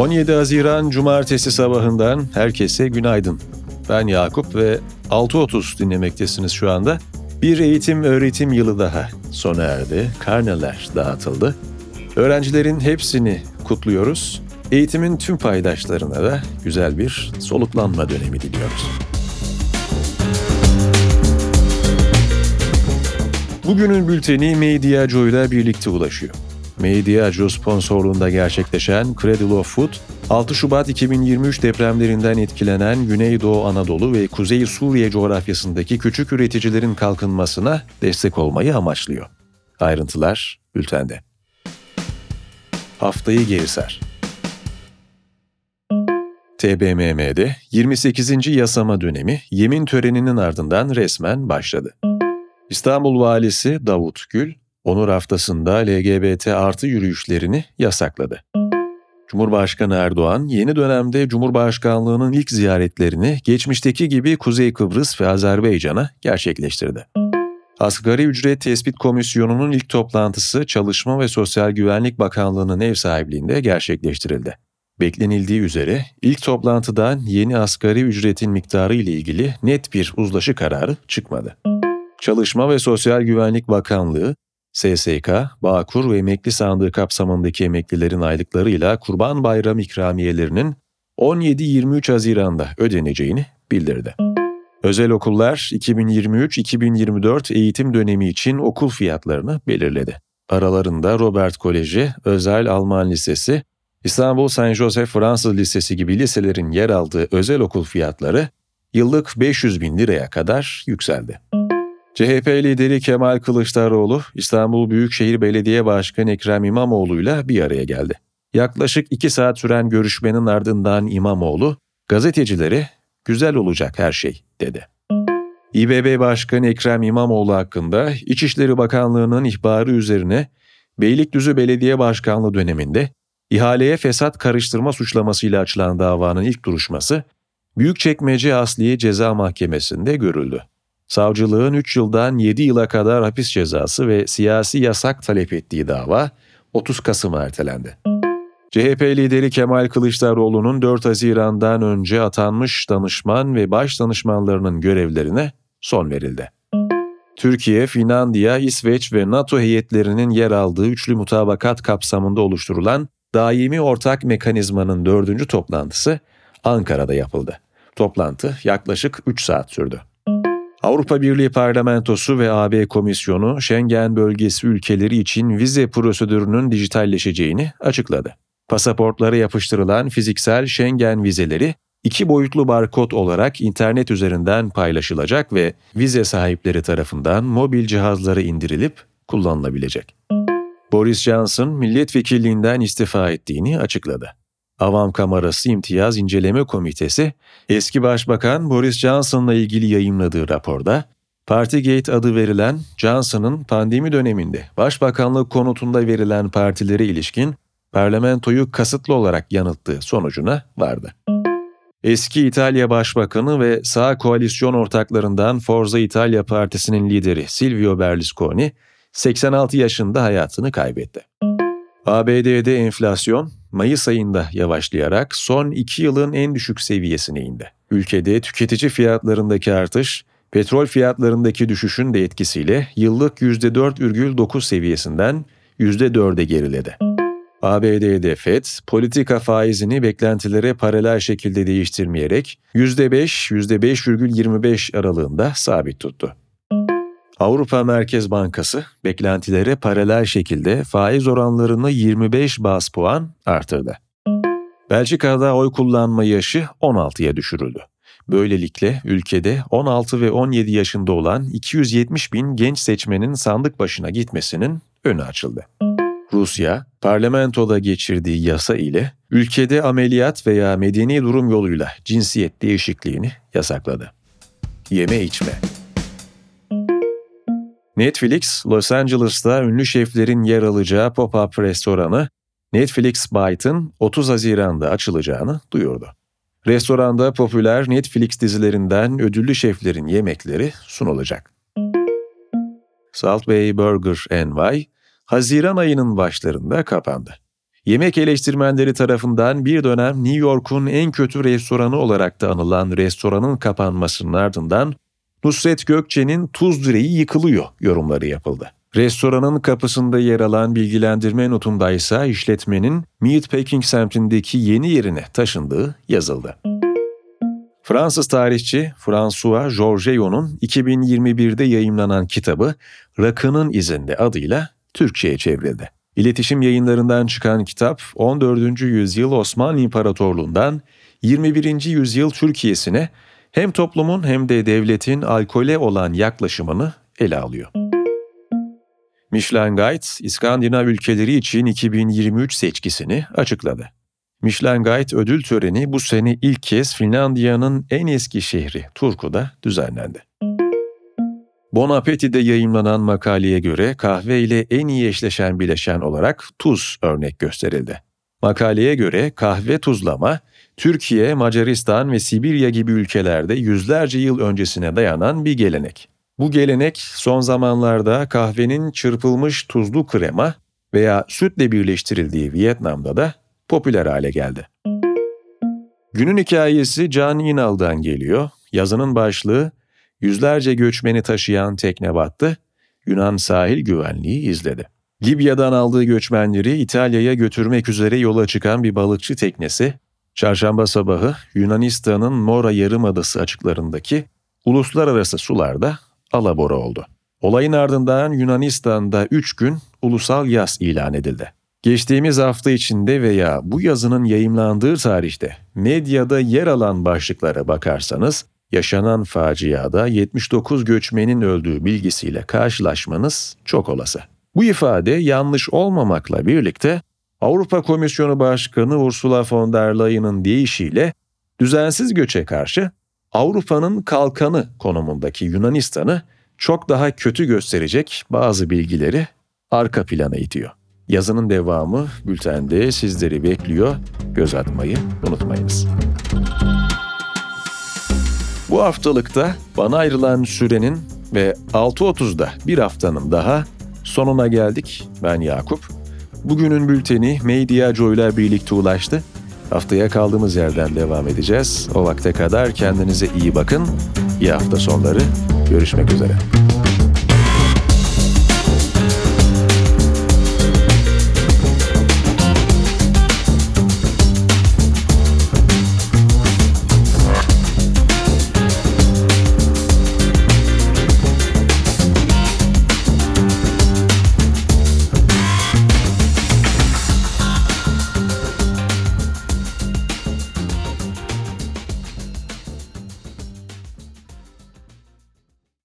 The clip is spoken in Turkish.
17 Haziran Cumartesi sabahından herkese günaydın. Ben Yakup ve 6.30 dinlemektesiniz şu anda. Bir eğitim öğretim yılı daha sona erdi. Karneler dağıtıldı. Öğrencilerin hepsini kutluyoruz. Eğitimin tüm paydaşlarına da güzel bir soluklanma dönemi diliyoruz. Bugünün bülteni Mediaco ile birlikte ulaşıyor. Mediaco sponsorluğunda gerçekleşen Cradle of Food, 6 Şubat 2023 depremlerinden etkilenen Güneydoğu Anadolu ve Kuzey Suriye coğrafyasındaki küçük üreticilerin kalkınmasına destek olmayı amaçlıyor. Ayrıntılar bültende. Haftayı geri sar. TBMM'de 28. yasama dönemi yemin töreninin ardından resmen başladı. İstanbul Valisi Davut Gül, Onur haftasında LGBT artı yürüyüşlerini yasakladı. Cumhurbaşkanı Erdoğan yeni dönemde Cumhurbaşkanlığının ilk ziyaretlerini geçmişteki gibi Kuzey Kıbrıs ve Azerbaycan'a gerçekleştirdi. Asgari Ücret Tespit Komisyonu'nun ilk toplantısı Çalışma ve Sosyal Güvenlik Bakanlığı'nın ev sahipliğinde gerçekleştirildi. Beklenildiği üzere ilk toplantıdan yeni asgari ücretin miktarı ile ilgili net bir uzlaşı kararı çıkmadı. Çalışma ve Sosyal Güvenlik Bakanlığı, SSK, Bağkur ve emekli sandığı kapsamındaki emeklilerin aylıklarıyla Kurban Bayramı ikramiyelerinin 17-23 Haziran'da ödeneceğini bildirdi. Özel okullar 2023-2024 eğitim dönemi için okul fiyatlarını belirledi. Aralarında Robert Koleji, Özel Alman Lisesi, İstanbul Saint Joseph Fransız Lisesi gibi liselerin yer aldığı özel okul fiyatları yıllık 500 bin liraya kadar yükseldi. CHP lideri Kemal Kılıçdaroğlu, İstanbul Büyükşehir Belediye Başkanı Ekrem İmamoğlu ile bir araya geldi. Yaklaşık iki saat süren görüşmenin ardından İmamoğlu, gazetecilere güzel olacak her şey dedi. İBB Başkanı Ekrem İmamoğlu hakkında İçişleri Bakanlığı'nın ihbarı üzerine Beylikdüzü Belediye Başkanlığı döneminde ihaleye fesat karıştırma suçlamasıyla açılan davanın ilk duruşması Büyükçekmece Asliye Ceza Mahkemesi'nde görüldü. Savcılığın 3 yıldan 7 yıla kadar hapis cezası ve siyasi yasak talep ettiği dava 30 Kasım'a ertelendi. CHP lideri Kemal Kılıçdaroğlu'nun 4 Haziran'dan önce atanmış danışman ve baş danışmanlarının görevlerine son verildi. Türkiye, Finlandiya, İsveç ve NATO heyetlerinin yer aldığı üçlü mutabakat kapsamında oluşturulan daimi ortak mekanizmanın dördüncü toplantısı Ankara'da yapıldı. Toplantı yaklaşık 3 saat sürdü. Avrupa Birliği Parlamentosu ve AB Komisyonu Schengen bölgesi ülkeleri için vize prosedürünün dijitalleşeceğini açıkladı. Pasaportlara yapıştırılan fiziksel Schengen vizeleri iki boyutlu barkod olarak internet üzerinden paylaşılacak ve vize sahipleri tarafından mobil cihazlara indirilip kullanılabilecek. Boris Johnson milletvekilliğinden istifa ettiğini açıkladı. Avam Kamerası İmtiyaz İnceleme Komitesi, eski Başbakan Boris Johnson'la ilgili yayımladığı raporda, Partygate adı verilen Johnson'ın pandemi döneminde başbakanlık konutunda verilen partilere ilişkin parlamentoyu kasıtlı olarak yanılttığı sonucuna vardı. Eski İtalya Başbakanı ve sağ koalisyon ortaklarından Forza Italia Partisi'nin lideri Silvio Berlusconi 86 yaşında hayatını kaybetti. ABD'de enflasyon Mayıs ayında yavaşlayarak son iki yılın en düşük seviyesine indi. Ülkede tüketici fiyatlarındaki artış, petrol fiyatlarındaki düşüşün de etkisiyle yıllık %4,9 seviyesinden %4'e geriledi. ABD'de FED, politika faizini beklentilere paralel şekilde değiştirmeyerek %5, %5,25 aralığında sabit tuttu. Avrupa Merkez Bankası beklentilere paralel şekilde faiz oranlarını 25 bas puan artırdı. Belçika'da oy kullanma yaşı 16'ya düşürüldü. Böylelikle ülkede 16 ve 17 yaşında olan 270 bin genç seçmenin sandık başına gitmesinin önü açıldı. Rusya, parlamentoda geçirdiği yasa ile ülkede ameliyat veya medeni durum yoluyla cinsiyet değişikliğini yasakladı. Yeme içme Netflix, Los Angeles'ta ünlü şeflerin yer alacağı pop-up restoranı Netflix Byte'ın 30 Haziran'da açılacağını duyurdu. Restoranda popüler Netflix dizilerinden ödüllü şeflerin yemekleri sunulacak. Salt Bay Burger NY, Haziran ayının başlarında kapandı. Yemek eleştirmenleri tarafından bir dönem New York'un en kötü restoranı olarak da anılan restoranın kapanmasının ardından Nusret Gökçe'nin tuz direği yıkılıyor yorumları yapıldı. Restoranın kapısında yer alan bilgilendirme notunda ise işletmenin Meatpacking semtindeki yeni yerine taşındığı yazıldı. Fransız tarihçi François Georgio'nun 2021'de yayımlanan kitabı Rakının İzinde adıyla Türkçe'ye çevrildi. İletişim yayınlarından çıkan kitap 14. yüzyıl Osmanlı İmparatorluğundan 21. yüzyıl Türkiye'sine hem toplumun hem de devletin alkole olan yaklaşımını ele alıyor. Michelin Guide, İskandinav ülkeleri için 2023 seçkisini açıkladı. Michelin Guide ödül töreni bu sene ilk kez Finlandiya'nın en eski şehri Turku'da düzenlendi. Bon Appetit'de yayınlanan makaleye göre kahve ile en iyi eşleşen bileşen olarak tuz örnek gösterildi. Makaleye göre kahve tuzlama, Türkiye, Macaristan ve Sibirya gibi ülkelerde yüzlerce yıl öncesine dayanan bir gelenek. Bu gelenek son zamanlarda kahvenin çırpılmış tuzlu krema veya sütle birleştirildiği Vietnam'da da popüler hale geldi. Günün hikayesi Can İnal'dan geliyor. Yazının başlığı yüzlerce göçmeni taşıyan tekne battı, Yunan sahil güvenliği izledi. Libya'dan aldığı göçmenleri İtalya'ya götürmek üzere yola çıkan bir balıkçı teknesi, çarşamba sabahı Yunanistan'ın Mora Yarımadası açıklarındaki uluslararası sularda alabora oldu. Olayın ardından Yunanistan'da 3 gün ulusal yaz ilan edildi. Geçtiğimiz hafta içinde veya bu yazının yayımlandığı tarihte medyada yer alan başlıklara bakarsanız yaşanan faciada 79 göçmenin öldüğü bilgisiyle karşılaşmanız çok olası. Bu ifade yanlış olmamakla birlikte Avrupa Komisyonu Başkanı Ursula von der Leyen'ın deyişiyle düzensiz göçe karşı Avrupa'nın kalkanı konumundaki Yunanistan'ı çok daha kötü gösterecek bazı bilgileri arka plana itiyor. Yazının devamı bültende sizleri bekliyor. Göz atmayı unutmayınız. Bu haftalıkta bana ayrılan sürenin ve 6.30'da bir haftanın daha sonuna geldik. Ben Yakup. Bugünün bülteni Medya ile birlikte ulaştı. Haftaya kaldığımız yerden devam edeceğiz. O vakte kadar kendinize iyi bakın. İyi hafta sonları. Görüşmek üzere.